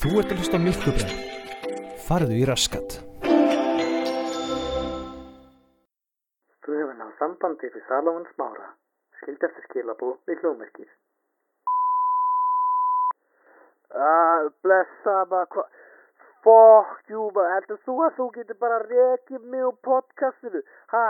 Þú ert að hlusta á Milkubræð. Farðu í raskat. Þú hefur náð sambandi við Salomon Smára. Skild eftir skilabú við hljómerkið. Uh, blessa maður, hvað? Fuck you maður, heldur þú að þú getur bara rekið mig úr podcastinu? Ha,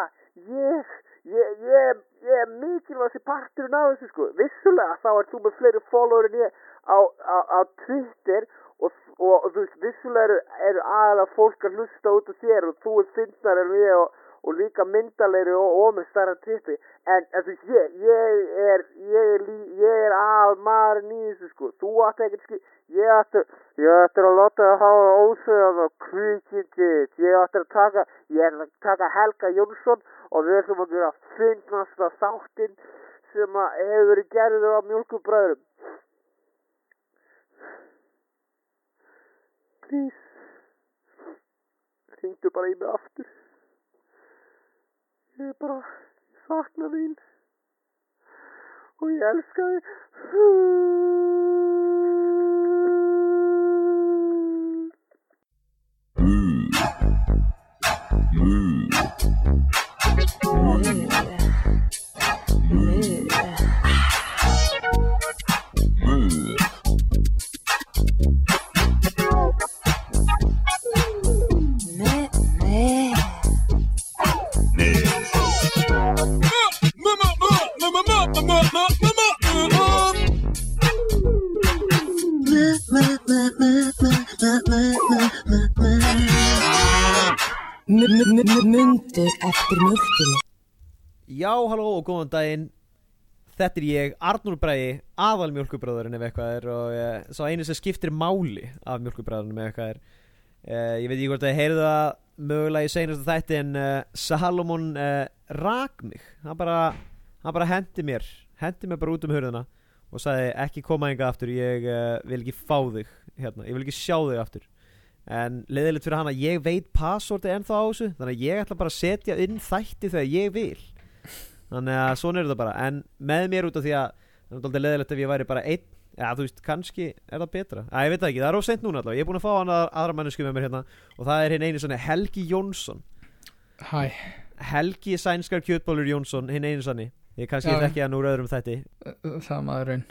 ég, ég, ég, ég er mikilvægast í parturinn á þessu sko. Vissulega þá er þú með fleiri follower en ég á, á, á Twitter og, og, þú veist, vissulega eru, aðalega fólk að hlusta út af þér og þú er finnar en ég og, og líka myndalegri og, með starra Twitter en, en þú veist, ég, ég er ég er, ég er al maðurinn í þessu sko, þú átti ekkert skil ég átti, ég átti að láta það hafa ósögðan og kvikindið ég átti að taka, ég er að taka Helga Jónsson og við ætlum að gera finnast að þáttinn sem að hefur verið gerður á mjölkubræðurum please hringdu bara í mig aftur. Ég er bara ég sakna þín. Og ég elska þig. Mundu góðan daginn. Þetta er ég, Arnúr Bræði, aðal mjölkubræðurinn ef eitthvað er og uh, sá einu sem skiptir máli af mjölkubræðurinn ef eitthvað er. Uh, ég veit ekki hvort að ég heyrðu það mögulega í seinast þætti en uh, Salomon rak mig. Hann bara, hann bara hendi mér, hendi mér bara út um hurðina og sagði ekki koma enga aftur, ég vil ekki fá þig hérna, ég vil ekki sjá þig aftur. En leiðilegt fyrir hann að ég veit passvorti ennþá á þessu Þannig að ég ætla bara að setja inn þætti þegar ég vil Þannig að svona er þetta bara. En með mér út af því að Það er aldrei leiðilegt ef ég væri bara einn Já þú veist, kannski er það betra. Æ, ég veit það ekki, það er óseint núna allavega. Ég er búin að fá hann að aðra mannesku með mér hérna Og það er hinn einu svona Helgi Jónsson. Hæ, Helgi Sænskar Kjötbólur Jónsson Hinn einu sanni. Ég kannski Já. þekki hann úr öðrum þætti. Það maður raun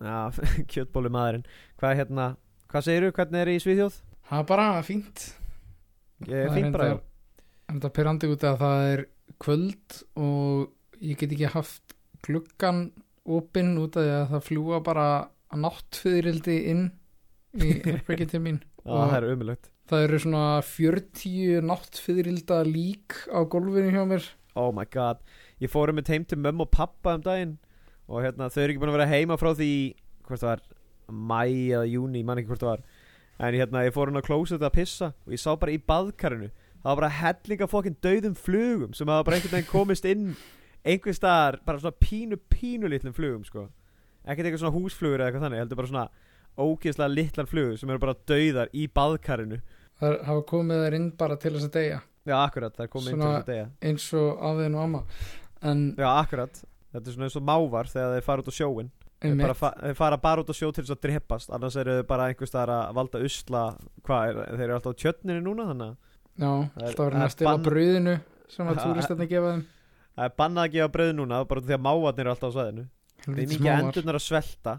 Já, Kjötbólu maðurinn. Hvað hérna, hvað segirðu, hvernig er í Svíþjóð? Það er bara fínt. Ég Það er bara. reyndar- Enda pyrrandi út að það er kvöld og ég get ekki haft gluggan opinn út af því að það fljúa bara að náttfyririldi inn í herbergið til mín. Já, það er umulegt það eru svona 40 náttfyririlda lík á gólfinu hjá mér. Oh my god. Ég fór um með heim til mömmu og pappa um daginn Og hérna þau eru ekki búin að vera heima frá því Hvort það var Mæ eða júni, ég man ekki hvort það var. En hérna ég fór hann á klósið að pissa Og ég sá bara í baðkarinu Það var bara hellinga fokkin dauðum flugum Sem hafa bara einhvern veginn komist inn Einhver staðar, bara svona pínu pínu litlum flugum sko. Ekkert eitthvað svona húsflugur eða eitthvað þannig Heldur bara svona ógeðslega litlar flugur Sem eru bara dauðar í baðkarinu. Það hafa komið þær inn bara til þess að deyja. Já, akkurat, það er komið inn til Svona- þess að deyja. Eins og afiðin og amma. En Já, akkurat. Þetta er svona eins og mávar þegar þeir fara út á sjóin Þeir, fa þeir fara bara út á sjó til þess að dreppast Annars eru þeir bara einhvers staðar að valda usla Hvað, er, þeir eru alltaf á tjötninu núna Þannig að já, það er- alltaf verið það er að stila bann- brauðinu sem að Ha, túristarnir gefa þeim það er bannað að gefa brauð núna Bara því að mávarnir eru alltaf á svæðinu. Þeir Helvítis mikið endurnar að svelta.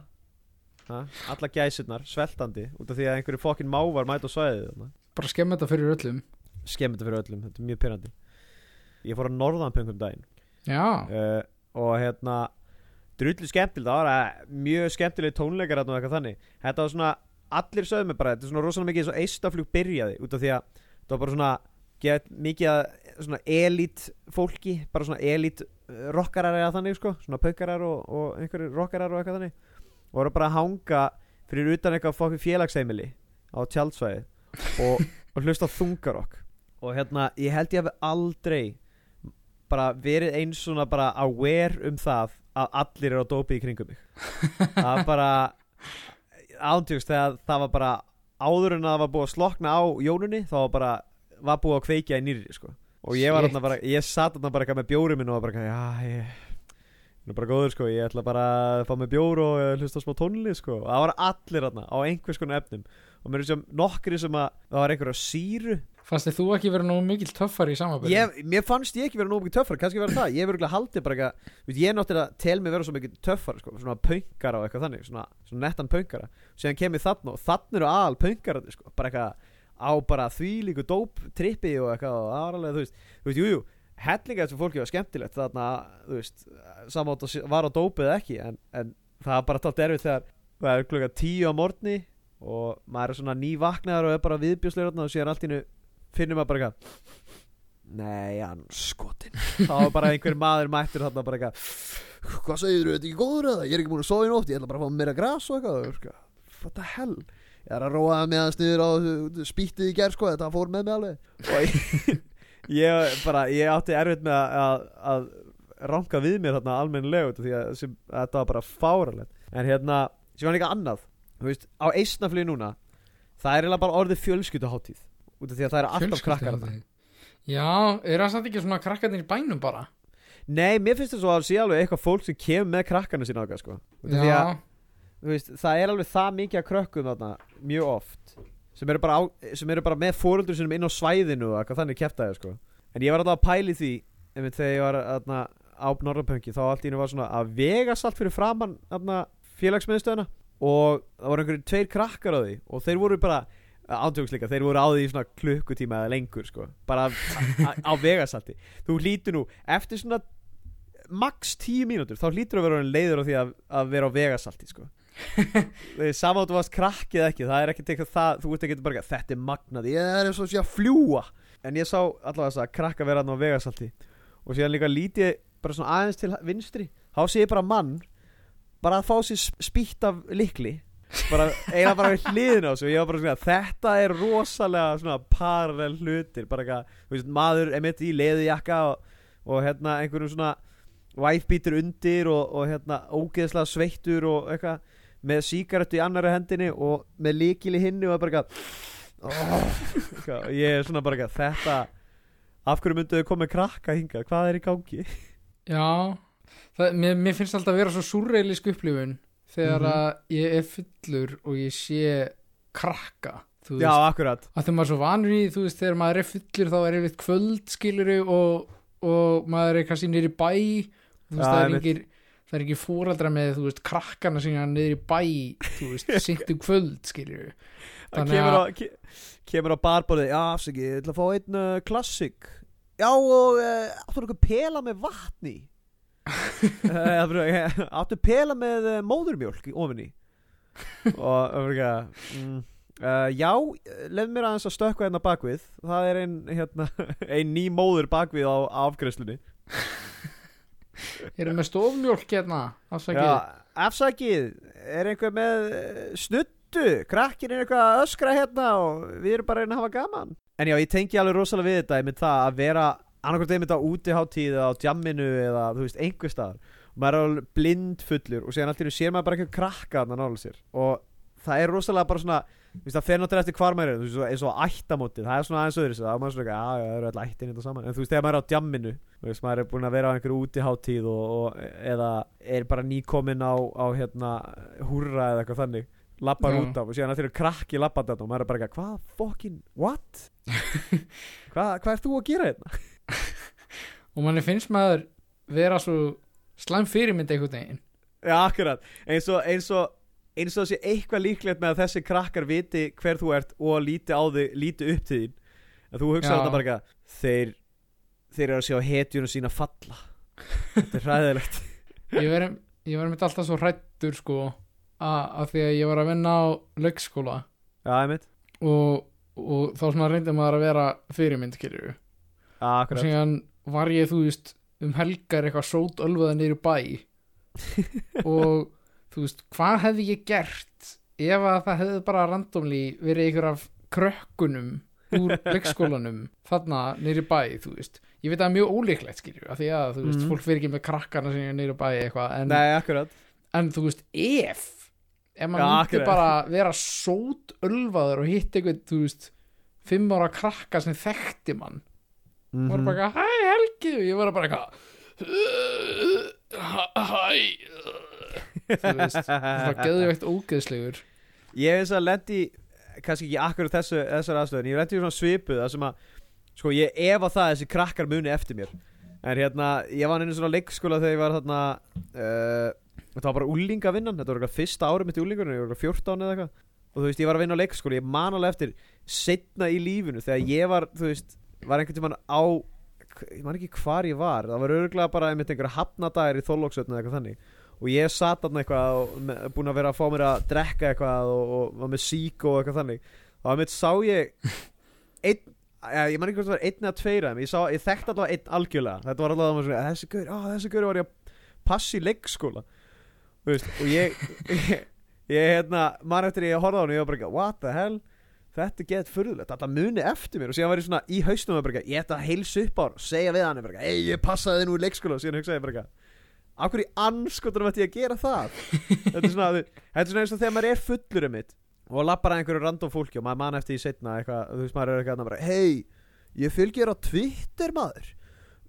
Ha? Alla gæsirnar, sveltandi Út af því að einhverju fokkin mávar mæta á þarna. bara skemmt þetta fyrir öllum. Skemmið þetta fyrir öllum, þetta er mjög pyrrandi Ég fór að norðanpöngum daginn. Já, uh, og hérna drullu skemmtileg, það var eh, mjög skemmtileg tónleikar og eitthvað þannig. Þetta var svona, allir sögðu mig bara þetta er svona rosalega mikið eins og eistaflug byrjaði út af því að það var bara svona get mikið að svona elít fólki, bara svona elít uh, rockarar eða þannig sko, svona paukarar og, og einhverju rockarar og eitthvað þannig. Og voru bara að hanga fyrir utan eitthvað fokkin félagsheimili á tjaldsvæði og, og hlusta þungarokk og hérna, ég held ég hafi aldrei bara verið eins svona bara aware um það að allir eru á dópi í kringum mig. Það var bara ántjóks þegar það var bara áður en að það var búið að slokna á jónunni þá var bara var búið að kveikja í nýri sko. og ég var þarna bara ég satt þarna bara eitthvað með bjóri minn og var bara já ég er bara góður sko, ég ætla bara að fá mig bjór og eh, hlusta smá tónlist sko. Og það var allir þarna á einhvers konar efnum. Og mér er sem nokkri sem að það var einhverja síru. Fannst þið þú ekki verið nógu mikill töffar í samanbyrði? ég, Mér fannst ég ekki vera nóg mikið töffar, kannski vera það Ég hef örgulega haldið bara eitthvað þú veist, Ég náttúrulega tel mig vera svo mikið töffar sko, Svona pöngara og eitthvað þannig Svona, svona nettan pöngara Síðan kem ég þarna og þannig eru al pöngarandi sko, Bara eitthvað á bara þvílíku dóp trippi og eitthvað og alveg, þú veist, þú veist, jú, jú hellinga þessu fólki var skemmtilegt þarna, þú veist, samátt var á dópið ekki, en, en það var bara tótt erfið þegar það er klukka tíu á morgni og maður er svona nývaknaður og er bara viðbjóslegur þarna og síðan allt innu finnum maður bara eitthvað nei, hann skotin þá var bara einhver maður mættur þarna bara eitthvað hvað segir þú, þetta ekki góður eða? Ég er ekki búin að í nótt, ég ætla bara að fá meira gras og eitthvað, og sko, what the hell ég er að róa með hans niður á spýttið í gerð sko, þetta fór með mig alveg. Og ég, ég bara ég átti erfitt með að, að, að ranka við mér þarna af því að sem, þetta var bara fáralegt en hérna, sem var líka annað. Þú veist, á eisnaflið núna það er eiginlega bara orðið fjölskylduháttíð út af því að það eru alltaf krakkar Já, er það samt ekki svona krakkarnir í bænum bara? Nei, mér finnst það svo að sé alveg eitthvað fólk sem kemur með krakkarna sína okkar sko. Veist, það er alveg það mikið að krökkum þarna mjög oft sem eru bara, á, sem eru bara með fóröldur sinum inn á svæðinu og eitthvað þannig kæftæði sko. en ég var alltaf að pæli því einmitt, þegar ég var þarna, á Norrapönki þá allt í hennu var svona að vegast allt fyrir framann félagsmiðstöðuna og það voru einhverju tveir krakkar á því og þeir voru bara ántjóksleika, þeir voru á því svona klukkutíma eða lengur sko, bara á, vegasalti þú hlýtur nú, eftir svona max tíu mínútur, þá hlýtur að vera leiður á því að, að vera á vegasalti sko samátt varst krakkið ekki það er ekki tekað það, þú ert ekki bara þetta er magnað, ég er eins og sé að fljúa en ég sá allavega þess að krakka vera á vegasalti og síðan líka lítið bara svona aðeins til vinstri. Þá sé ég bara mann bara að fá sér spýtt af likli bara eiginlega bara við hliðin á og ég var bara svona þetta er rosalega svona parallel hlutir. Bara eitthvað, þú veist, maður er mitt í leðujakka og, og hérna einhverjum svona væfbítur undir og, og hérna ógeðslega sveittur og eitthvað með síkaretu í annari hendinni og með líkil í hinni og bara oh, ég er svona bara þetta af hverju mynduðu komið krakka hinga hvað er í gangi? Já, það, mér, mér finnst alltaf að vera svo súrreilisk upplifun þegar Mhm. að ég er fullur og ég sé krakka þú já, veist, akkurat. Að þegar maður er svo vanur í þú veist, þegar maður er fullur þá er yfir kvöld skiluru og, og maður er kannski í bæ þú veist, Já, það er einmitt. Það er ekki fóreldra með, þú veist, krakkana sem er niður í bæ, þú veist, sýnt um kvöld skiluru Það Þannig kemur, að- á, ke, kemur á barborðið Já, afsaki, ég ætla að fá einn uh, klassik. Já, og uh, áttu eitthvað pela með vatni? Uh, Áttu pela með uh, móðurmjólk í ofinni? Og eitthvað mm, uh, Já, leð mér aðeins að stökkva hérna bakvið. Það er ein, hérna, ein ný móður bakvið á, afgreiðslunni erum með stofmjólk hérna afsakið, Já, afsakið. Er einhver með uh, snuttu Krakkin er eitthvað að öskra hérna Og við erum bara að reyna að hafa gaman. En já, ég tengi alveg rosalega við þetta Einmitt það að vera annarkvæmt einmitt á útiháttíð Eða á djamminu eða þú veist einhver staðar. Og maður er alveg blind fullur og síðan allir sér maður bara eitthvað krakka þarna nála sér. Og það er rosalega bara svona það fer náttúrulega eftir hvar maður er veist, eins og ættamótið, það er svona aðeins öðru það er maður svona, eitthvað, já, það eru alltaf ættin þetta saman. En þú veist, þegar maður er á djamminu veist, maður er búin að vera á einhverju útiháttíð eða er bara nýkomin á, á hérna, húrra eða eitthvað þannig lappar Já. út af og síðan allir krakki lappar þetta og maður er bara, eitthvað, hvað fucking, what? Hvað, hvað ert þú að gera hérna? Og manni finnst maður vera svo slæm fyrirmynd akkurat. Eins og, eins og eins og það sé eitthvað líklegt með að þessi krakkar viti hver þú ert og líti á þig líti upp til þín. En þú hugsa Já. þetta bara eitthvað þeir, þeir eru að sjá hetjunum sína falla. Þetta er hræðilegt. Ég verið mitt alltaf svo hrættur sko að, að því að ég var að vinna á leikskóla. Einmitt. Og, og þá svona reyndi maður að vera fyrirmynd Já, og síðan var ég þú veist um helgar eitthvað sót ölvaða í bæ. Og þú veist hvað hefði ég gert ef að það hefði bara randomly verið einhver af krökkunum úr leikskólanum þarna í bæ þú veist? Ég veit að það er mjög ólíklegt skilju af því að þú veist Mhm. fólk fyrir ekki með krakkana sem er í bæ eitthvað en, Nei, en þú veist ef ef maður myndi akkurat. bara vera sót ölvaður og hitt eitthvað þú veist fimm ára krakka sem þekkti mann. Mm var bara eitthvað, hæ Helgi. Og ég var bara eitthvað hæ þú veist, það var geðveikt ógeðslegur. Ég þess að lendi kannski ekki akkur þessu, þessar aðstöðun Ég lendi í svona svipuð það sem að Sko ég efa það að þessi krakkar muni eftir mér. En hérna, ég var einu svona leikskóla þegar ég var þarna uh, Þetta var bara úlingavinnan Þetta var eitthvað fyrsta árið mitt í úlingunum Ég var eitthvað 14 eða eitthvað. Og þú veist, ég var að vinna á leikskóla Ég man alveg eftir setna í lífinu Þegar ég var, þú veist, var einhvern tímann á Ég man ekki hvar ég var Það var örgulega bara einmitt einhverja hafnadagir í þóllóksötnu eða eitthvað þannig og ég satt þarna eitthvað og með, búin að vera að fá mér að drekka eitthvað og, og var með sík og eitthvað þannig. Og að mitt sá ég einn, ég man ekki hvort það var einn eða tveira ég, sá, ég þekkti alltaf einn algjörlega. Þetta var alltaf svona, þessi gaur, á þessi gaur var ég að passa í leikskóla. Þú veist, og ég ég, hérna, man eftir ég að horfa á hann og ég var bara, what the hell? Þetta gett furðulegt, þetta muni eftir mér. Og síðan var ég svona í hausnum og ég ætla að heilsa upp á hann og segja við hann, ei, ég passaði þið nú í leikskóla. Og síðan hugsaði ég bara, af hverju anskotunum ætti ég að gera það? Þetta er svona, þetta er svona eins og þegar maður er fullur um mitt og lappar að einhverju random fólki og maður man eftir því setna eitthvað, þú veist maður er eitthvað bara, hei, ég fylgir á Twitter maður.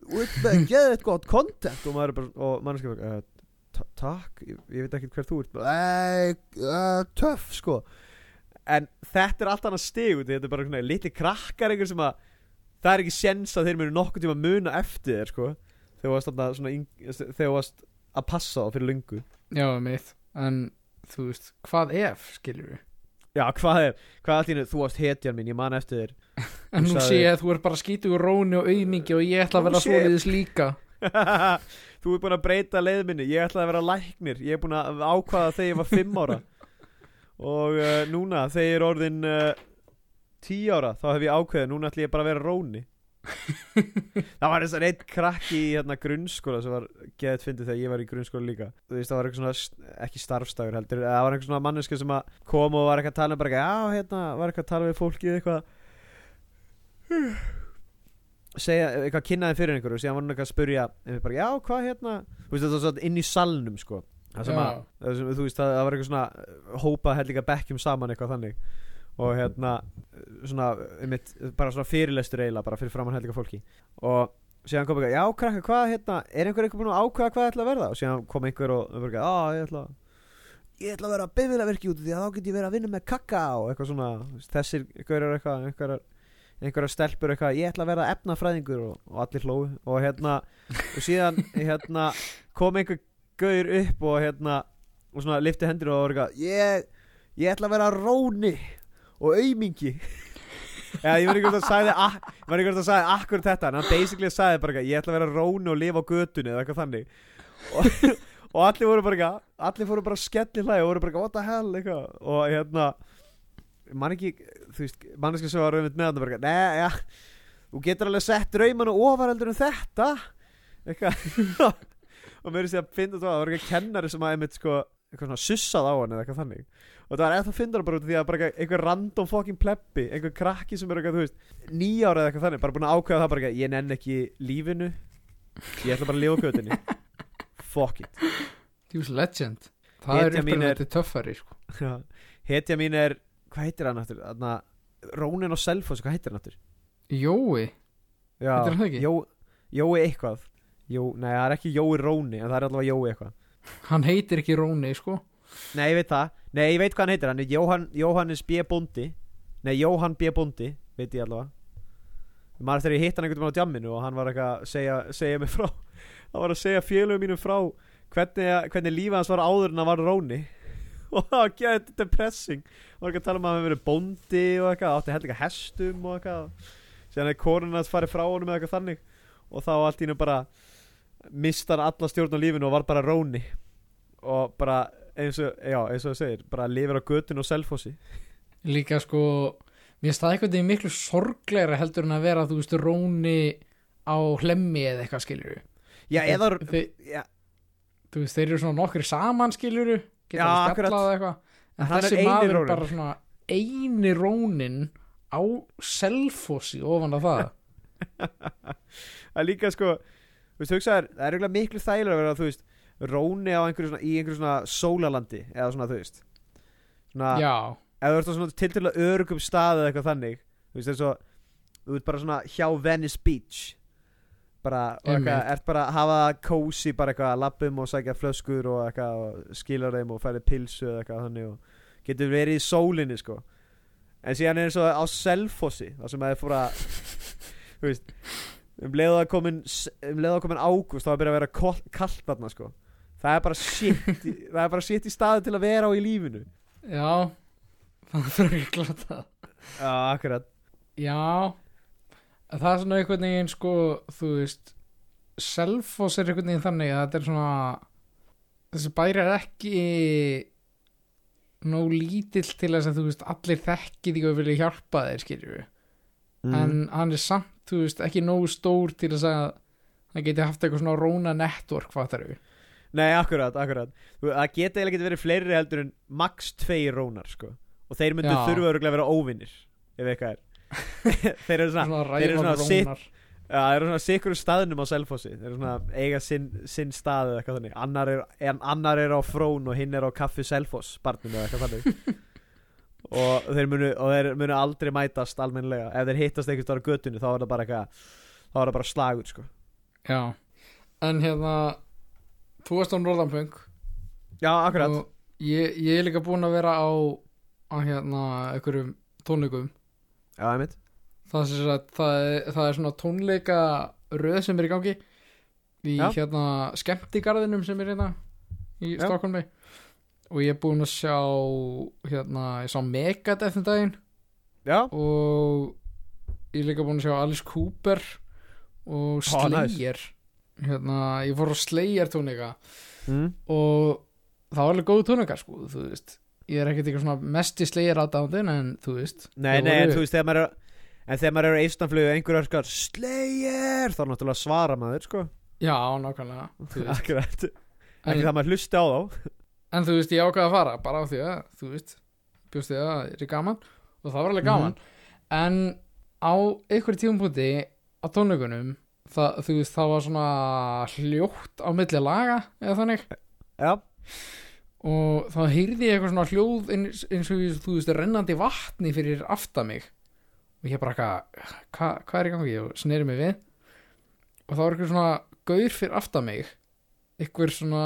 Og þetta er geðið gott content. Og maður er bara, og maður er skilur uh, takk, ég, ég veit ekki hver þú ert. Uh, uh, töff sko. En þetta er allt annað stig í, þetta er bara svona litli krakkar einhver sem að það er ekki séns að þeir munu nokkuð tíma muna eftir þér sko þegar varst, þarna svona þegar varst að passa þá fyrir löngu. Já, mitt, en þú veist hvað ef, skilur við Já, hvað er, hvað hennu, þú varst hetjan mín, ég man eftir þér. En nú sé ég að þú er bara skítið úr róni og auðmingi og ég ætla að vera shit. svoleiðis líka. Þú er búin að breyta leið minni, ég ætlaði að vera læknir. Ég er búin að ákvaða þegar ég var fimm ára. Og uh, núna, þegar ég er orðin uh, tíu ára Þá hef ég ákveðið, núna ætla ég bara að vera róni Það var þess að einn krakki í hérna, grunnskóla sem var geðið fyndið þegar ég var í grunnskóla líka. Þú veist, það var eitthvað svona, ekki starfstagur heldur Það var eitthvað svona manneski sem kom og var eitthvað að tala um bara, Já, hérna, var eitthvað að tala við fólkið eitthvað. Segja, eitthvað kynnaði fyrir einhverju og síðan var hann eitthvað að spurja bara, já, hvað hérna? Þú veist, þetta var svona inn í salnum, sko. Það sem Já. að, það sem, þú veist, það, var eitthvað svona uh, hópa hellinga bekkjum saman eitthvað þannig og hérna, svona einmitt, bara svona fyrirlestur eiginlega bara fyrir framann hellinga fólki. Og síðan kom eitthvað, já, krakka, hvað, hérna er einhver eitthvað búin að ákveða hvað það ætla að verða? Og síðan kom einhver og, og bara, á, ég ætla ég ætla að vera bifilverki út af því að þá get ég verið að vinna með kakka og eitthvað svona, þessir gaurar eitthvað, einhverjar einhverja stelpur eitthvað, ég ætla að vera efnafræðingur. Og, og allir hlóu og hérna og síðan hérna kom einhver gaur upp og hérna og svona lifti hendur og eitthvað ég, ég ætla að vera róni og aumingi. Já, ég var einhvern veginn að sagði að sagði akkur þetta? En hann basically sagði bara ég ætla að vera róni og lifa á götunni eða eitthvað þannig. Og, og allir voru bara allir fóru bara skelli hlæg og voru bara what the hell? eitthvað. Og hérna man ekki, þú veist, manneska sem var rauðmynd með hann bara, neða, já þú getur alveg sett draumanu ofar heldur en þetta. Eitthvað. Og mér er sér að finna það, það var eitthvað kennari sem að einmitt sko, eitthvað svona sussað á hann eða eitthvað þannig. Og það var eða það finnur bara út af því að bara einhver random fucking plebbi, einhver krakki sem er eitthvað, þú veist, nýjára eða eitthvað þannig bara búin að ákveða það bara eitthvað, ég nenn ekki lífinu. Ég ætla bara að lifa á götunni. Fuck it. Djús legend. Það Hetja er- uppræðandi töffari sko. Hetja mín er, hvað heitir hann aftur? Þarna, Rónin og Selfoss, hvað heitir hann aftur? Jói, Heitir hann ekki? Jó, Jói eitthvað. Jó, nei, það er ekki Jói Róni En það er allavega Jói eitthvað hann heitir ekki Róni sko. Nei, ég veit það. Nei, ég veit hvað hann heitir. Hann er Jóhann, Jóhannes B. Bondi Nei, Jóhann B. Bondi Veit ég allavega. Maður eftir að ég hitt hann einhvern veginn á djamminu Og hann var að segja, segja mig frá Hann var að segja félögum mínum frá Hvernig, hvernig lífið hans var áður en hann var Róni Og það var gæðið depressing. Hann var ekki að tala um að hann verið bóndi Og eitthvað, átti heldur eitthvað hestum Og eitthvað. Síðan er korun hans farið frá honum eða eitthvað þannig. Og þá allt í hennu bara Mistar alla stjórn á lífinu og var bara Róni. Og bara eins og, já, eins og það segir bara lifir á götun og selfossi. Líka sko mér finnst það einhvern veginn miklu sorglegra heldur en að vera þú veist Róni á hlemmi eða eitthvað skilur já, eða, já, þú veist, þeir eru svona nokkri saman skilur geta að akkurat. spjallað eitthvað. En þessi maður Rónin. bara svona eini Rónin á selfossi ofan af það. Það er líka sko þú veist, hugsaður, það er eiginlega miklu þægilega að vera, þú veist, róni á einhverju svona, í einhverju svona sólalandi, eða svona, þú veist. Svona, já, eða þú ert á svona til til að örugum stað eða eitthvað þannig, þú veist, eins og þú ert bara svona hjá Venice Beach. Bara, og eitthvað, ert bara að hafa kósi bara eitthvað að lappum og sækja flöskur og eitthvað og skilar þeim og færi pilsu eða eitthvað þannig og getur verið í sólinni sko. En síðan er eins og á Selfossi það sem að þið fór að þú veist um leiðu að komin um leiðu að komin ágúst þá er byrjað að vera kalt þarna sko. Það er bara shit í, það er bara shit í staði til að vera á í lífinu. Já, það fyrir ekki glata. Já, akkurat. Já. Það er svona einhvern veginn sko Þú veist Selfoss er einhvern veginn þannig að þetta er svona Þessi bæri er ekki Nóg lítill til þess að þú veist Allir þekki því og vilja hjálpa þeir skilju mm. En hann er samt Þú veist ekki nóg stór til þess að Það geti haft eitthvað svona róna network Fattar við Nei, akkurat, akkurat. Það geta eiginlega getið verið fleiri heldur en max tveir rónar sko. Og þeir myndu þurfa að vera óvinnir Ef eitthvað er. Þeir eru svona, þeir eru svona sitt- þeir eru svona sikur staðnum á Selfossi. Þeir eru svona eiga sinn, sinn stað eða eitthvað þannig. Annar er, en annar er á frón og hinn er á kaffi Selfoss barninu eða eitthvað þannig Og þeir munu, og þeir munu aldrei mætast almennilega. Ef þeir hittast einhvers staðar á götunni þá er það bara eitthvað Þá er það bara slagur sko. Já. En hérna Þú varst á Norðanpöng Já, akkurat. Ég, ég er líka búinn að vera á á hérna einhverjum tónleikum. Já, það, sem sagt, það, er, það er svona tónleika röð sem er í gangi í Já. hérna skemmtigarðinum sem er hérna í. Stokkólmi og ég er búinn að sjá hérna, ég sá Megadeth um daginn. Já, og ég er líka búinn að sjá Alice Cooper og. Slayer. Hérna, ég fór á Slayer tónleika. Mm. og það var alveg góð tónleikar sko, þú veist. Ég er ekkert eitthvað svona mest í Slayer aðdándin en þú veist Nei, nei, en þú veist, þegar maður er En þegar maður er á eistanflögu og einhver öskar Slayer, þá er náttúrulega svara maður, sko. Já, nákvæmlega. Akkurat, ekki það maður hlusti á þá en þú veist, ég ákvaði að fara bara á því að, þú veist bjóst því að það er gaman og það var alveg gaman. En á einhverjum tímapunkti á tónleikunum það, þú veist, það var svona hljótt á milli laga eða þannig. Já, og þá heyrði ég eitthvað svona hljóð eins, eins og þú veist, rennandi vatni fyrir aftan mig. Og ég bara eitthvað, hva, hvað er í gangi? Og sneri mig við. Og þá var eitthvað svona gaur fyrir aftan mig. Eitthvað svona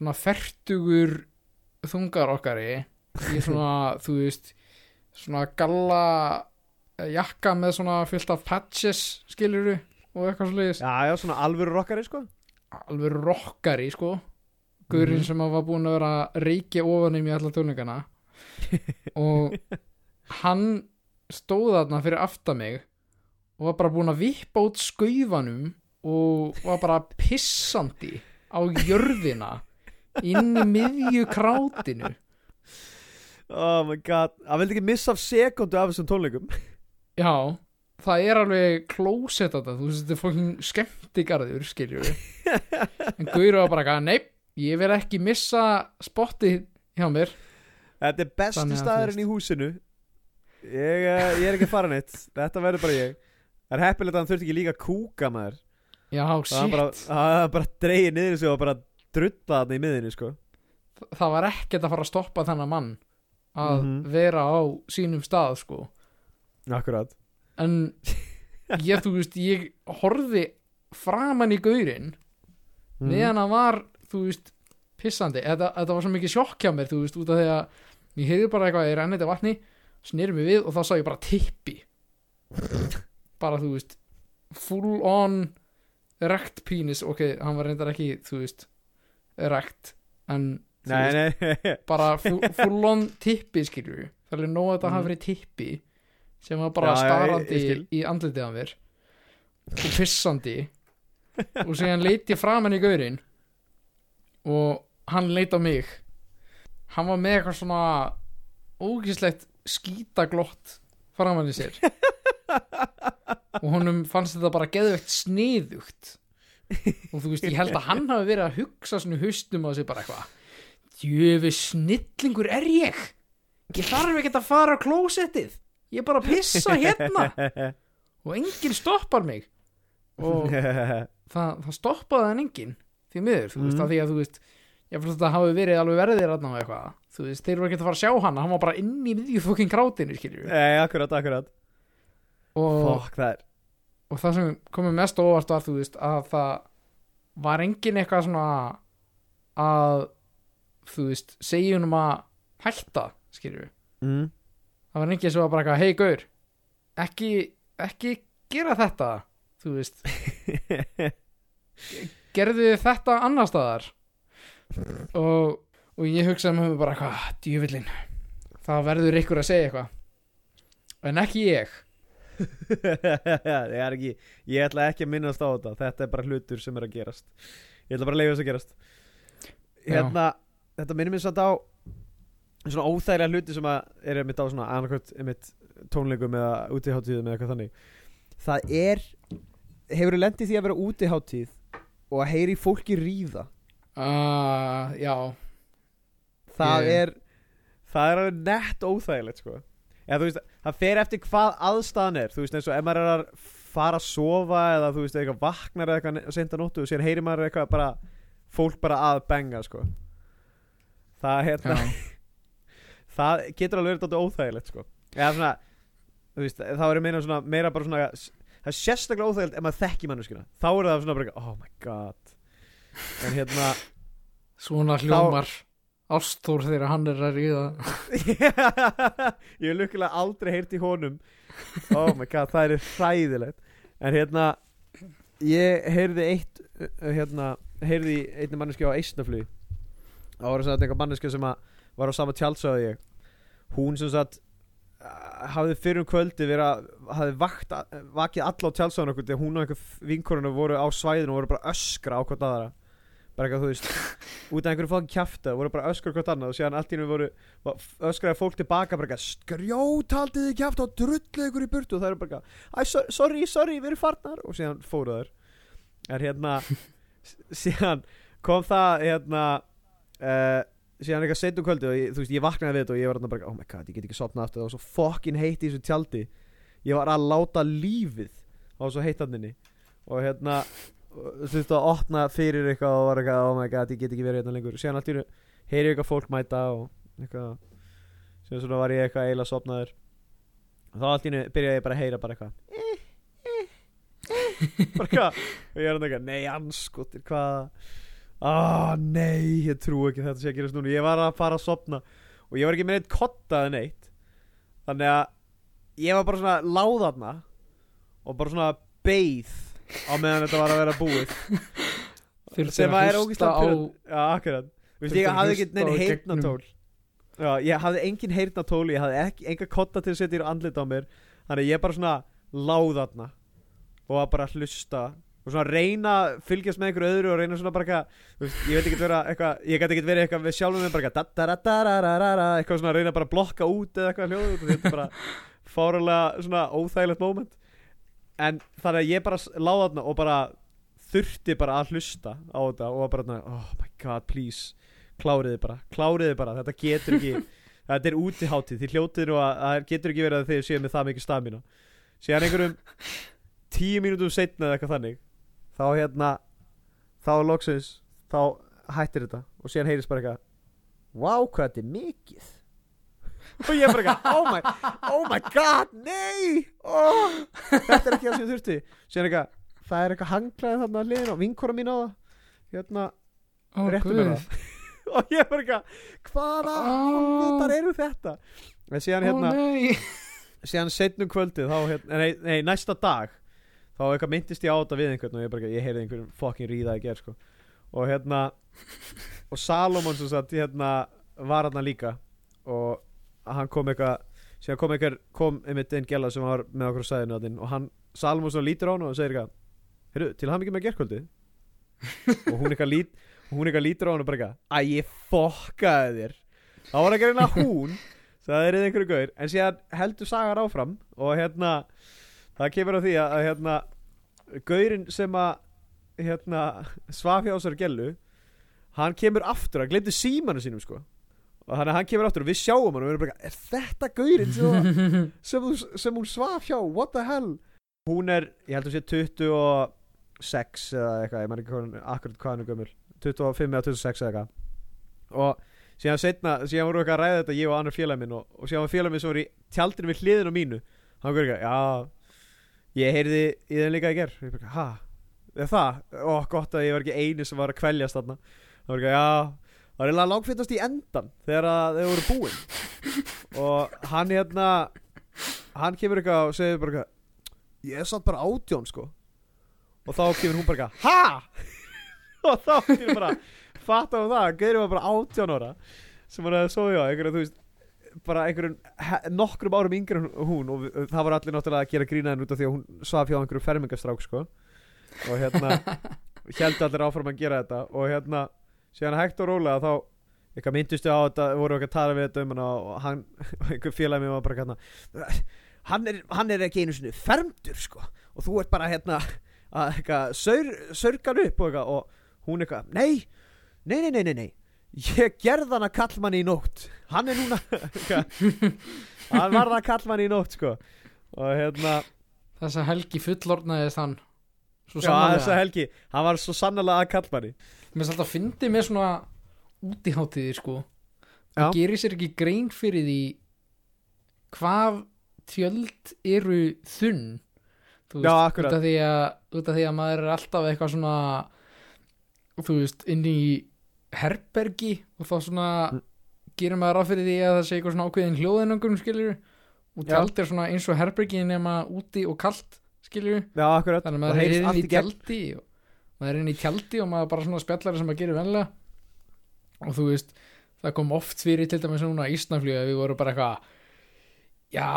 svona fertugur þungar okkari í svona, þú veist svona galla eh, jakka með svona fyllt af patches skiluru og eitthvað sliðis já, já, svona alvöru rockari, sko. Alveg rockari sko. Guðurinn Mhm. sem var búin að vera reykja ofan í mig alla tónleikana. Og hann stóð þarna fyrir aftan mig og var bara búin að vippa út skaufanum og var bara pissandi á jörðina inn í miðju krátinu. Oh my god, það vildi ekki missa af sekundu af þessum tónleikum. Já, það er alveg klósett þetta, þú veist, þetta er fólkin skemmtigarður, skiljur en Guður var bara, eitthvað, nei, ég vil ekki missa spottið hjá mér. Þetta er besti að, staðurinn í húsinu. Ég, eh, ég er ekki að fara neitt. Þetta verður bara ég. Það er heppilegt að hann þurfti ekki líka að kúka maður. Já, shit, bara, það var bara dreigið niður sig og bara drulla þarna í miðinni, sko. Það var ekkert að fara að stoppa þennan mann að Mhm. vera á sínum stað sko. Akkurat. En ég þú veist ég horfði framan í gaurinn Mhm. meðan hann var þú veist pissandi. Þetta, þetta var svo mikið sjokk hjá mér þú veist út af því að ég heyrði bara eitthvað ég renni þetta vatni snýri mig við og þá sá ég bara tippi. Bara þú veist full on erect penis. Ok, hann var reyndar ekki þú veist erect en Nei, veist, nei, bara full, full on tippi skilju það er alveg nóg að þetta Mhm. hafi verið tippi sem var bara Já, já, ég- starandi ég í andlitið á mér og pissandi. Og síðan leiti ég framan í gaurinn og hann leit á mig. Hann var með eitthvað svona ógislegt skítaglott framan í sér. Og honum fannst þetta bara geðvegt sniðugt og þú veist, ég held að hann hafi verið að hugsa svona í haustum á sig bara eitthvað. Djöfi snillingur er ég. Ég þarf ekki að fara á klósettið. Ég er bara að pissa hérna. Og enginn stoppar mig. Og það, það stoppaði hann enginn því miður, þú veist, Mhm. af því að þú veist ég fyrir þetta hafi verið alveg verðir og eitthvað. Þú veist, þeir voru ekki að fara að sjá hann hann var bara inn í miðju fokkin krátinu, skiljum Nei, akkurat, akkurat. Og Fokk, það er og það sem komið mest óvart var þú veist að það var engin eitthvað svona að þú veist segjum um að hætta skilju mm. það var engin sem var bara eitthvað hei gaur ekki, ekki gera þetta þú veist. Gerðu þetta annar staðar. Og, og ég hugsaði með mér bara eitthvað djúvillin það verður ykkur að segja eitthvað. En ekki ég ekki ég ætla ekki að minnast á þetta. Þetta er bara hlutur sem er að gerast. Ég ætla bara að leiða þess að gerast. Hérna, þetta minnir mér samt á svona óþægilega hluti sem að er mitt á svona annarkvæmt mitt tónleikum eða útiháttíðum eða eitthvað þannig. Það er hefur þú lendið því að vera útiháttíð og að heyri fólki ríða? Uh, já. Það Ég- er það er nett óþægilegt sko eða veist, það fer eftir hvað aðstæðan er. Þú veist eins og ef maður er að fara að sofa eða þú veist eitthvað vaknar eða eitthvað senda nóttu og sér heyri maður eitthvað bara fólk bara að benga sko. Það, hérna, það getur alveg verið óþægilegt sko. Eða svona veist, þá er ég meina svona meira bara svona það er sérstaklega óþægilegt ef maður þekki manneskina þá er það svona bara oh my god. En hérna svona hljómar Ástór þegar hann er að ríða. Ég hef lukkulega aldrei heyrt í honum. Oh my god, það er hræðilegt. En hérna ég heyrði eitt uh, hérna, heyrði einni manneski á Eistnaflug það var svona eitthvað manneski sem var á sama tjálsöðu ég. Hún sem sagt uh, hafði fyrir um kvöldi verið að hafði vakt, vakið alla á tjálsöðun okkur þegar hún og einhver vinkorinu voru á svæðinu og voru bara öskra á hvort aðra bara eitthvað þú veist út af einhverju fókin kjafta voru bara öskra hvort annað og síðan allt í hennu voru öskraði fólk tilbaka bara eitthvað skrjótaldið þið kjafta og drullið ykkur í burtu. Og það eru bara eitthvað sorry, sorry, við erum farnar. Og síðan fóru þær. En hérna s- síðan kom það hérna uh, síðan eitthvað seitum kvöldi og ég, þú veist, ég vaknaði við þetta og ég var þarna bara, oh my god, ég get ekki sopnað aftur. Það var svo fokkin heitt í þessu tjaldi. Ég var að láta lífið. Á svo heittanninni og hérna og þurfti að opna fyrir eitthvað og var eitthvað, oh my god, ég get ekki verið hérna lengur. Síðan allt í einu heyri ég eitthvað fólk mæta og eitthvað. Síðan svona var ég eitthvað eiginlega sopnaður og þá allt í einu byrjaði ég bara að heyra bara eitthvað. Bara eitthvað. Og ég er hann eitthvað, nei anskotir hvað? Ah nei, ég trú ekki þetta sé að gerast núna. Ég var að fara að sopna og ég var ekki með neitt kottað neitt. Þannig að ég var bara svona láðarna og bara svona beið á meðan þetta var að vera búið. Sem að að er ógislega á pyrrandi já, akkurat. Vist, ég að hafði ekki neina heyrnatól já, ég hafði engin heyrnatól ég hafði ekki, enga kotta til að setja í andlit á mér. Þannig að ég bara svona láð þarna og var bara að hlusta og svona reyna að fylgjast með einhverju öðru og reyna svona bara eitthvað ég veit ekki vera eitthvað ég gæti ekki verið eitthvað við sjálfum með bara eitthvað eitthvað svona að reyna bara að blokka út eða eitthvað hljóð þetta er bara fáralega svona óþægilegt moment en þannig að ég bara láð þarna og bara þurfti bara að hlusta á þetta og bara þarna, oh my god please kláriði bara, kláriði bara þetta getur ekki, þetta er útihátið því hljótið nú að það getur ekki verið að þið séu með það mikið stamina. Síðan einhverjum tíu mínútum setna eða eitthvað þannig þá hérna þá loksins, þá hættir þetta og síðan heyrist bara eitthvað wow hvað þetta er mikið og ég bara eitthvað oh my, oh my god, nei oh, þetta er ekki það sem ég þurfti. Síðan eitthvað, það er eitthvað hanglaði þarna að liðin og vinkora mín á það. Hérna, Ó, réttu guð. það. og ég bara eitthvað, hvaða þetta eru þetta? En síðan hérna, síðan setnum kvöldið þá, hérna, nei, nei, næsta dag þá eitthvað myndist ég á þetta við einhvern og ég bara, eitthvað- ég heyrði einhverjum fucking ríða í ger sko. og hérna og Salomon sem sagt hérna var hérna líka. Og hann kom eitthvað síðan kom eitthvað, kom einmitt einn gæla sem var með okkur á sæðinu þarna og hann, Salomon svona lítur á hann og segir eitthvað heyrðu, til hann ekki með gerkvöldi og hún eitthvað lít lítur á hann og bara eitthvað að ég fokkaði þér. Þá var ekki að reyna hún það er einhverju gaur en síðan heldur sagar áfram og hérna það kemur á því að, að hérna gaurinn sem að hérna svaf hjá sér gellu hann kemur aftur, hann glemdi símanu sínum sko og þannig að hann kemur aftur og við sjáum hann og við erum bara, er þetta gaurinn sem, sem, sem hún svaf hjá, what the hell? Hún er, ég held að sé 26 eða eitthvað, ég maður ekki hvað, akkurat hvað hann er gömul. 25 eða 26 eða eitthvað. Og síðan setna, síðan voru við eitthvað að ræða þetta ég og annar félag minn og, og síðan var félag minn sem var í tjaldinu við hliðinu mínu. Hann var eitthvað, já ég heyrði í þeim líka í ger ég bara, ha, er það? ó, gott að ég var ekki eini sem var að kveljast þarna. Það var ekki, já það var eiginlega langfittast í endan þegar þau voru búin. Og hann hérna hann kemur eitthvað og segir bara eitthvað ég er satt bara átjón sko. Og þá kemur hún bara eitthvað ha? Og þá kemur bara fatta um það, Gaurin var bara átjón ára sem var að sofa einhverja, þú veist bara einhverjum nokkrum árum yngri en hún og við- það var allir náttúrulega að gera grínaðin út af því að hún svaf hjá einhverju fermingastrák sko. Og hérna held allir áfram að gera þetta og hérna síðan hægt og rólega þá eitthvað myndustu á þetta, voru að tala við þetta um hana og hann, einhver félagi mér var bara hérna hann er, hann er ekki einu sinni fermdur sko. Og þú ert bara hérna að eitthvað saur, saurgan upp og eitthvað. Og hún eitthvað, nei, nei, nei, nei, nei, nei. Ég gerð hann að kallmanni í nótt. Hann er núna hann varð að kallmanni í nótt sko. Og hérna þessa helgi fullornaðist hann svo já, þessa sannarlega helgi, hann var svo sannlega að kallmanni mér finnst alltaf að fyndi með svona útiháttiði sko Já. það gerir sér ekki grein fyrir því hvað tjöld eru þunn þú Já, veist, akkurat. út af, að, út af því að maður er alltaf eitthvað svona þú veist, inn í herbergi og þá svona Mm. gerir maður ráð fyrir því að það sé eitthvað svona ákveðin hljóðinöngum skilur og Já. tjald er svona eins og herbergi nema úti og já, akkurat, þannig að maður er allt í tjaldi og maður er inn í tjaldi og maður bara svona spjallar sem maður gerir venlega og þú veist það kom oft fyrir til dæmis núna Ísnafljöga við vorum bara eitthvað já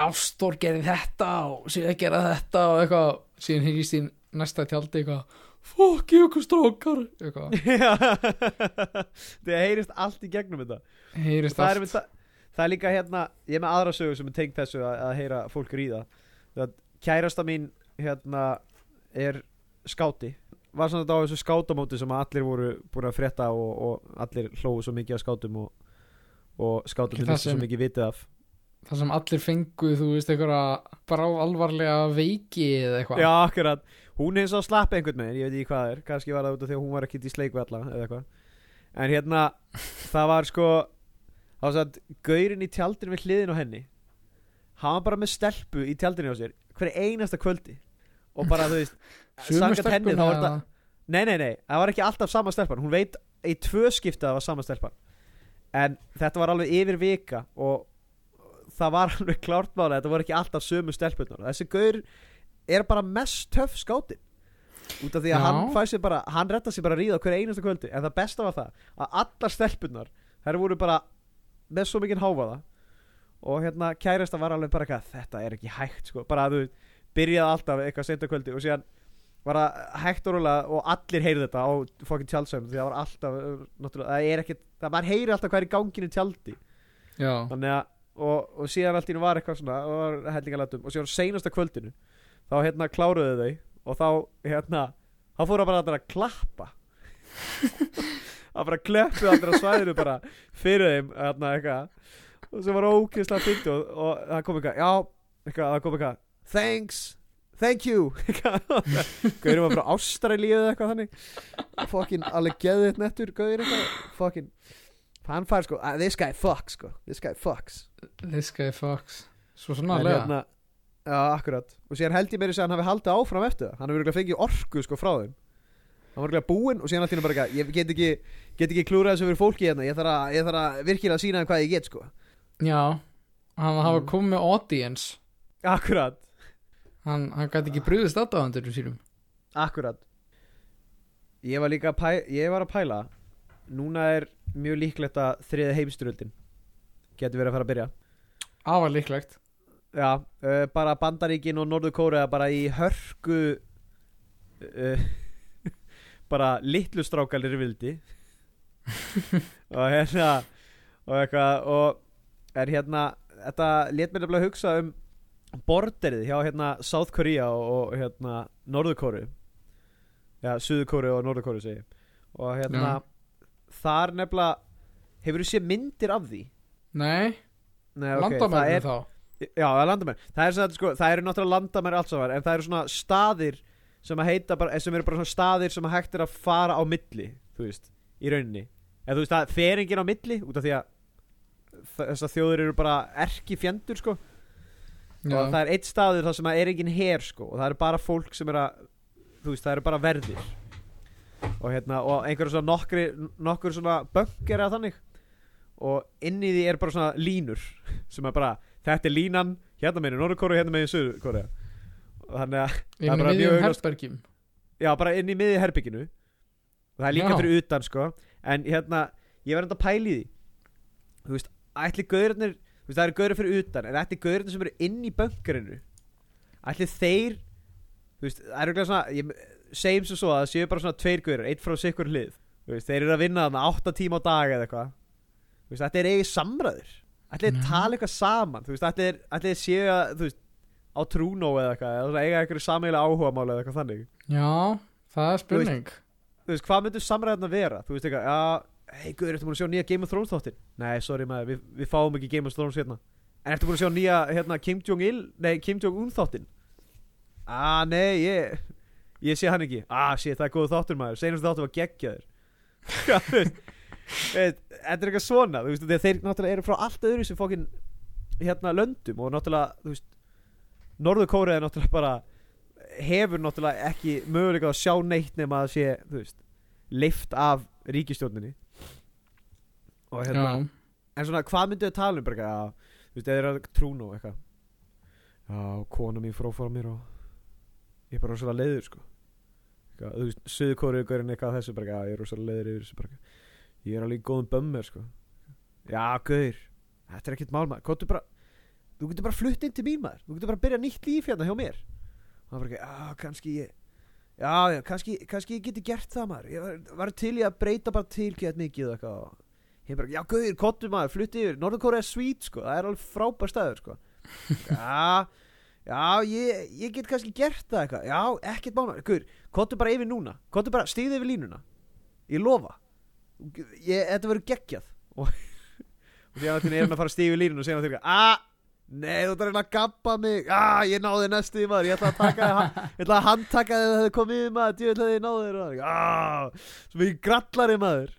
Ástór gerði þetta og síðan gera þetta og eitthvað. Síðan heyrist í næsta tjaldi eitthvað fokk ég okkur strókar. Eitthvað. Það heyrist allt í gegnum þetta. Heyrist það er, allt. með, það, er líka hérna ég er með aðra sögu sem er tengt þessu að, að heyra fólk ríða. Kærasta mín hérna er skáti. Var svona þetta á þessu skátamóti sem allir voru búin að frétta og, og allir hlóðu svo mikið af skátum og, og skátum sem- svo mikið vitið af. Það sem allir fengu þú veist eitthvað bara alvarlega veiki eða eitthvað. Já akkurat, hún eins og slapp einhvern meginn ég veit ekki hvað það er, kannski var það út af því að hún var ekki í sleik við alla eða eitthvað. En hérna, það var sko þá var það gaurinn í tjaldinu við hliðin á henni. Hann var bara með stelpu í tjaldinu á sér hverja einasta kvöldi og bara þú veist samkvæmt henni þá var þetta nei nei nei, það var ekki alltaf sama stelpan. Hún veit í tvö skipti að það var sama stelpan. En þetta var alveg yfir vika og það var alveg klárt máli þetta voru ekki alltaf sömu stelpunar þessi gaur er bara mest töff skátin út af því að Já. hann fæ sér bara hann retta sér bara að ríða á hverja einasta kvöldi. En það besta var það að allar stelpunar þær voru bara með svo mikinn háfaða og hérna kærasta var alveg bara eitthvað þetta er ekki hægt sko. Bara að þú byrjaði alltaf eitthvað seinta kvöldi og síðan var það hægt og rólega og allir heyrði þetta á fokkin tjaldsöfum því það var alltaf það er ekkit, það maður heyri alltaf hvað er í ganginu tjaldi. Já, þannig að og, og síðan allt í nú var eitthvað svona og var hellingalætum og síðan á seinasta kvöldinu þá hérna kláruðu þau og þá hérna þá fóru bara allir að klappa. Að bara klöppu allir á svæðinu bara fyrir þeim hérna eitthvað. Og sem var ókvæslega fyndi og, og það kom eitthvað já, eitthvað, það kom eitthvað thanks, thank you. Gaurin var frá Ástralíu eða eitthvað þannig. Fokkin alveg geðið nettur Gaurin. Eitthvað fokkin hann fær sko, uh, this guy fucks sko. This guy fucks. This guy fucks. Svo En sannarlega hérna, já, akkurat. Og síðan held ég meiri að hann hafi haldið áfram eftir það. Hann hefur örugglega fengið orku sko frá þeim. Hann var örugglega búinn og síðan allt í einu bara eitthvað, ég get ekki, get ekki klúrað þessu fyrir fólki hérna. Ég þarf að, ég þarf að virkilega sína þeim hvað ég get sko. Já, hann hafa Mm. komið með audience. Akkurat, hann, hann gæti ekki brúðist aðdáðandur sínum. Akkurat. Ég var líka að pæ, ég var að pæla. Núna er mjög líklegt að þriði heimstyröldin getur verið að fara að byrja. Afar líklegt. Já, uh, bara Bandaríkin og Norður Kórea bara í hörku uh, bara litlu strákalir vildi. Og hérna og eitthvað og er hérna þetta let mér nefnilega hugsa um borderið hjá hérna South Korea og, og hérna Norður Kóru já, Suður Kóru og Norður Kóru segi og hérna þar nefnilega hefur þú séð myndir af því? Nei, Nei, ok, það landamærinu er- þá? Já, það er landamær Það, er svona, sko, það eru náttúrulega landamær alls saman En það eru svona staðir sem að heita bara, sem eru bara svona staðir sem að hægt er að fara á milli Þú veist, í rauninni. En þú veist, það fer enginn á milli Út af því að þessar þjóður eru bara erki fjendur sko Já, og það er eitt staður þar sem að er engin her sko og það eru bara fólk sem er að þú veist, það eru bara verðir. Og hérna, og einhverjum svona nokkri nokkur svona böngar eða þannig. Og inn í því er bara svona línur sem er bara, þetta er línan hérna meginn Norðurkóru, hérna meginn Suðurkóru og þannig að það er bara mjög herbergjum. Já, bara inn í miði herbygginu og það er líka Já. fyrir utan sko. En hérna, ég verði að pæla í því. Þú veist, ætli þú veist, það eru gaurar fyrir utan en ætli gaurarnir sem eru inn í böngarinu ætli þeir þú veist, það eru svona ég, segjum svo svo að það séu bara svona tveir gaurar eitt frá sikkur hlið. Þú veist, þeir eru að vinna þarna 8 tíma á dag eða eitthvað. Þú veist, þetta er eigið samræður? Þeir Já. tala eitthvað saman? Þú veist, ætli þeir séu að þú veist, á trúnó eða eitthvað eða eiga eitthvað sameigilega áhuga mála eða eitthvað þannig. Já, það er Þú veist- spurning. þú veist, hvað myndur samræðan að vera? Þú veist eitthvað, já, hei guður, ertu búin að sjá nýja Game of Thrones þáttin? Nei, sorry maður, við, við fáum ekki Game of Thrones hérna. En ertu búin að sjá nýja, hérna, Kim Jong-il Nei, Kim Jong-un þáttin? Ah, nei, ég Ég sé hann ekki, ah, shit, það er góð þáttur maður. Seinast þáttur var geggjaður. Þú veist Þetta er eitthvað svona, þú veist, þeir náttúrulega eru frá allt öðru sem fókin hérna löndum og náttúrulega, þú veist Norður Kórea er náttúrulega bara hefur náttúrulega ekki möguleika að sjá neitt nema að sé, þú veist leift af ríkistjórninni og hérna Já, en svona, hvað myndu þau tala um bara, eitthvað, já, þú veist, eða að trúna og eitthvað. Já, kona mín frófara mér og ég er bara rosalega leiður, sko. Eitthvað, þú veist, söðukóriugurinn eitthvað þessu, bara, já, ég er rosalega leiður yfir þessu, bara, eitthvað. ég er alveg í góðum bömmir, sko. Já, gauður, þetta er ekkert mál maður, hvað bara þú getur bara flutt inn til mín maður. Þú getur bara að byrja nýtt líf hérna hjá mér. Og það var ekki, já, kannski ég já, já, kannski, kannski ég geti gert það maður. Ég var, var til í að breyta bara til gett mikið eitthvað ég bara, já, gauður, kottu maður, flutti yfir Norðurkóra er svít, sko, það er alveg frábær staður, sko. Já, já, ég, ég get kannski gert það eitthvað, já, ekkert mána gauður, kottu bara yfir núna, kottu bara stíði yfir línuna, ég lofa. Ég, þetta verður geggjað. Og, og því að er hann að fara stíði yfir línuna og segja hann til að Nei, þú ert að reyna að gappa mig. Ah, Ég náði næstu í maður Ég ætla að taka þig Ég ætla að handtaka þig þegar þið komið í maður Ég ætla að þið náði þér ah, Svo mikið grallari maður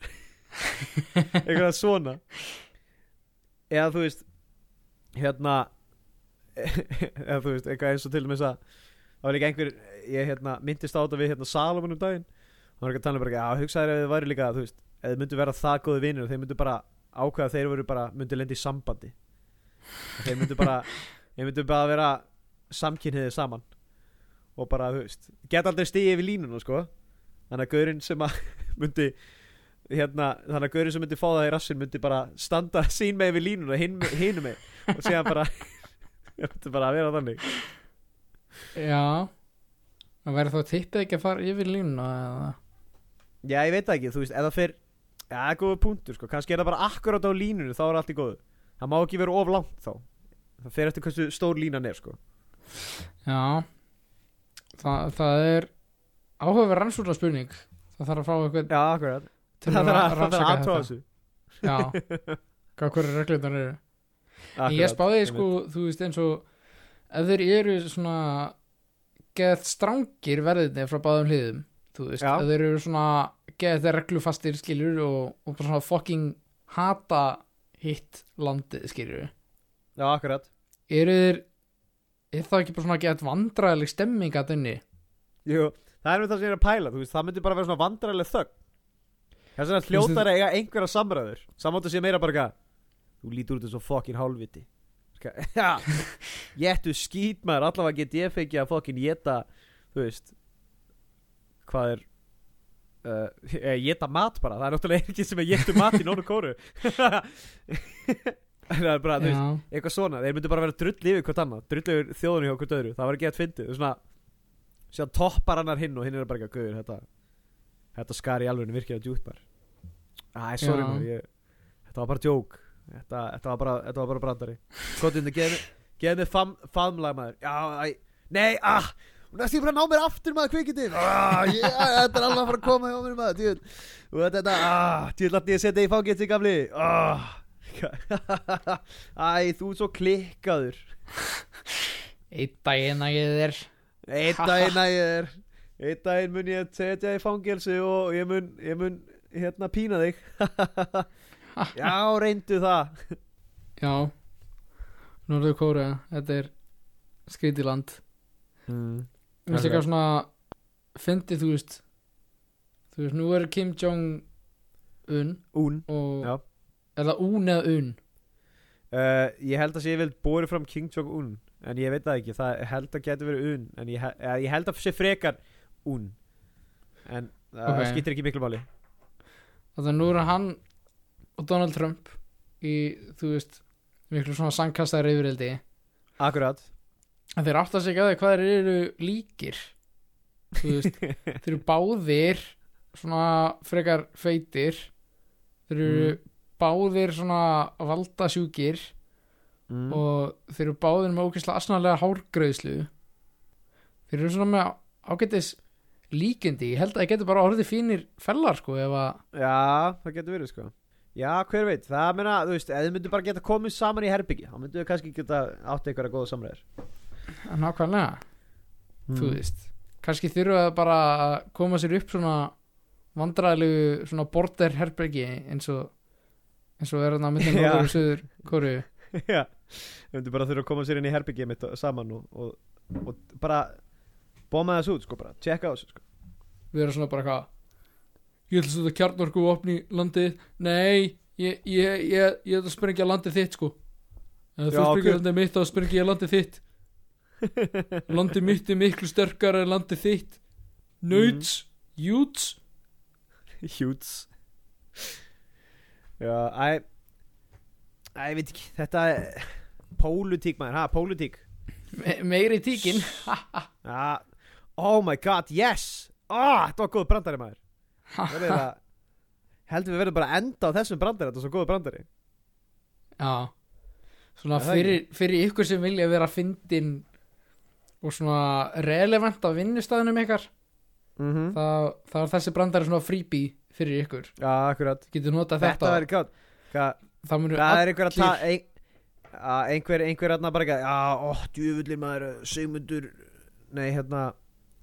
Eitthvað svona. Eða þú veist Hérna Eða þú veist, eitthvað eins og til dæmis að Það var líka einhver Ég hérna, myndist á þetta við hérna Salomon um daginn. Það var ekki að tala um bara Já, hugsaður ef þið væri líka, þú veist Ef þið myndu vera það góði vinnir Þeir myndu bara ákveða að þeir voru bara Myndu lendi í sambandi. Og þeir myndu bara Þeir myndu bara vera samkynniðið saman. Og bara, þú veist Geta aldrei stigið yfir línuna, sko. Þannig að gaurinn sem að myndi Hérna, þannig að gaurinn sem myndi fá það í rassin Myndi bara standa sín með yfir línuna Hinn með Og segja bara Það myndi bara að vera þannig. Já. Það væri þá tippið ekki að fara yfir línuna eða? Já, ég veit ekki, þú veist, eða fyrr Já, er góða punktur, sko, kannski er það bara akkurát á línunni, þá er allt í góðu. Það má ekki vera of langt þá. Það fer eftir hversu stór línan er, sko. Já. Það, það er áhugaverð rannsóla spurning Það þarf að fá eitthvað Já, akkurat til Það að þarf að- það þarf að rannsaka þetta. þessu. Já, hvað hverju reglundar eru? En Akkurat, ég spáði sko, þú veist eins og ef þeir eru svona geð strangir verðinni frá báðum hliðum þú veist, Já. ef þeir eru svona geð reglufastir skilur og, og bara svona fucking hata hitt landið skilur. Já, akkurat. Eru þeir er það ekki bara svona geð vandræðileg stemming að þenni Jú, það er með það sem ég er að pæla, þú veist, það myndi bara vera svona vandræðileg þögn Það er svona hljótar að eiga einhverja samræður. Samáttu sé meira bara eitthvað Þú lítur út eins og fokkin hálfviti. Já, Jéttu skít maður. Allavega get ég fengið að fokkin geta Þú veist Hvað er uh, Geta mat bara, það er náttúrulega ekki sem er Getu mat í nónu kóru. Það er bara, þú veist Já, eitthvað svona, þeir myndu bara vera drull yfir hvort annað. Drull yfir þjóðunni hjá hvort öðru. Það var ekki að það er svona síðan toppar annar hinn og hinn er bara að gauður þetta, skar í alveg virkilega djúpt bara æ, sorry maður, ég, þetta var bara djók þetta, þetta var bara, þetta var bara brandari. Kottindu, geð mér, famlag maður, já, æ, nei, ah næst ég bara að ná mér aftur maður kvikindin ah, yeah, þetta er alveg að fara að koma hjá mér maður djúl, og þetta, ah, djúl að ég setja í fangið til gamli. Ah Æ, þú er svo klikkaður. Einn daginn að ég er. Einn daginn að ég er. Einn daginn mun ég setja í fangelsi og ég mun, ég mun hérna pína þig. Já, reyndu það. Já, Norður Kóra þetta er skrítið land. Mm. Mér finnst eitthvað svona fyndið, þú veist þú veist, nú er Kim Jong-un Un og Já. það un eða un? Uh, Ég held að sé vel borið fram King Jong-un En ég veit það ekki, það held að getur verið un En ég, eða, ég held að sé frekar un. En það Ok. skiptir ekki miklu máli þannig að nú er hann og Donald Trump í, þú veist miklu svona sangkastar yfirildi Akkurat. En þeir átt að segja að hvað þeir eru líkir. Þú veist, þeir eru báðir svona frekar feitir. Þeir eru Mm. báðir svona valdasjúkir mm. og þeir eru báðir með ógeðslega asnalega hárgreðslu þeir eru svona með ágættis líkindi, ég held að það getur bara orðið fínir fellar sko að Já, það getur verið sko. Já, hver veit, það meina, þú veist, ef þið myndu bara geta komið saman í herbyggi þá myndu þið kannski geta átt einhverja góða samræður. Nákvæmlega, Mm. þú veist kannski þurfa það bara að koma sér upp svona vandræðilegu svona border herbergi eins og eins og er þarna myndin Já. norður og söður kóru Já, þið myndu bara þurfa að koma sér inn í herbyggi mitt saman og, og, og bara bóma þessu út, sko, bara, tjekka á þessu, sko. Við erum svona bara eitthvað ég ætla að setja kjarnorku opni landið. Nei, ég, ég, ég, ég ætla að sprengja landið þitt sko. Ef þú ok. landið mitt þá sprengja ég landið þitt. Landið mitt er miklu sterkara en landið þitt. Nauts, júts Hjúts Já, æ Æ, ég veit ekki, þetta er Pólutík maður, ha, pólutík Me meiri tíkin. Já, oh my god, yes. Ah, þetta var góð brandari maður. Það Heldur við verðum bara að enda á þessum brandari Þetta er svo góð brandari. Já. Svona það fyrir, fyrir ykkur sem vilja vera fyndin og svona relevant á vinnustæðunum ykkar mm -hmm. það, það er þessi brandari svona freebie fyrir ykkur. Já, akkurat. Getur notað Þetta þetta, verður gátt það hvað er einhver að ta ein, að einhver, einhver hérna bara ekki Já, ó, djúvullir maður Sigmundur Nei, hérna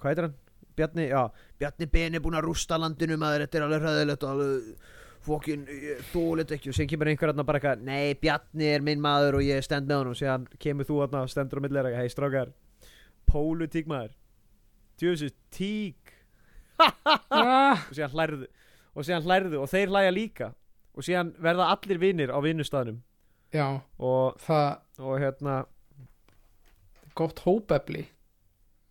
Hvað heitir hann? Bjarni, já. Bjarni Ben er búin að rústa landinu maður. Þetta er alveg hræðilegt og alveg Fokkin, þólit ekki. Og síðan kemur einhver hérna bara eitthvað Nei, Bjarni er minn maður og ég stend með honum. Síðan kemur þú hérna og stendur á millir Hei, strákar. Pólutík maður. Djúvullis tík. Ah, og síðan hlærðu og síðan hlærðu og þeir hlæja líka. Og síðan verða allir vinnir á vinnustæðnum já, og, það og hérna gott hópefli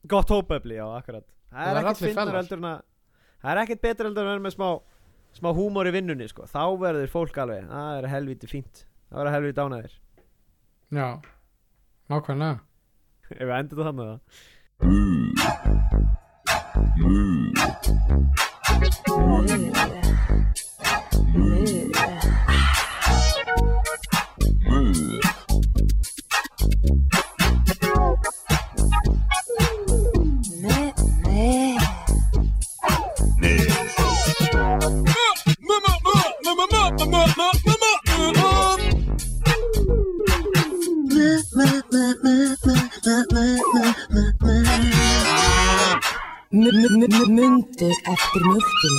gott hópefli, já, akkurat. Það Það er er ekkert fellar. heldur en að það er ekkert betur heldur en að vera með smá smá húmor í vinnunni, sko, þá verður fólk alveg það er helviti fínt, það verður helviti ánæðir já, nákvæmlega. Ef við endur það þannig að Mundu eftir mjölkinni